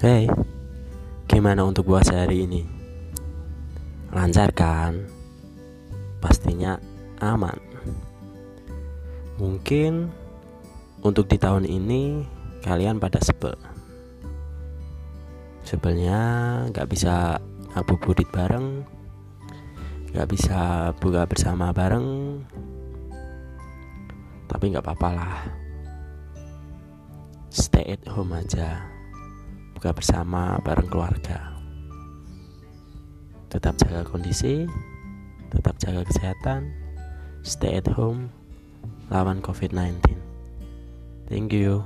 Hei, gimana untuk puasa hari ini? Lancar kan? Pastinya aman. Mungkin untuk di tahun ini kalian pada sebel. Sebelnya nggak bisa ngabuburit bareng, nggak bisa buka bersama bareng, tapi nggak apa-apa lah stay at home aja buka bersama bareng keluarga. Tetap jaga kondisi tetap jaga kesehatan stay at home lawan covid-19 thank you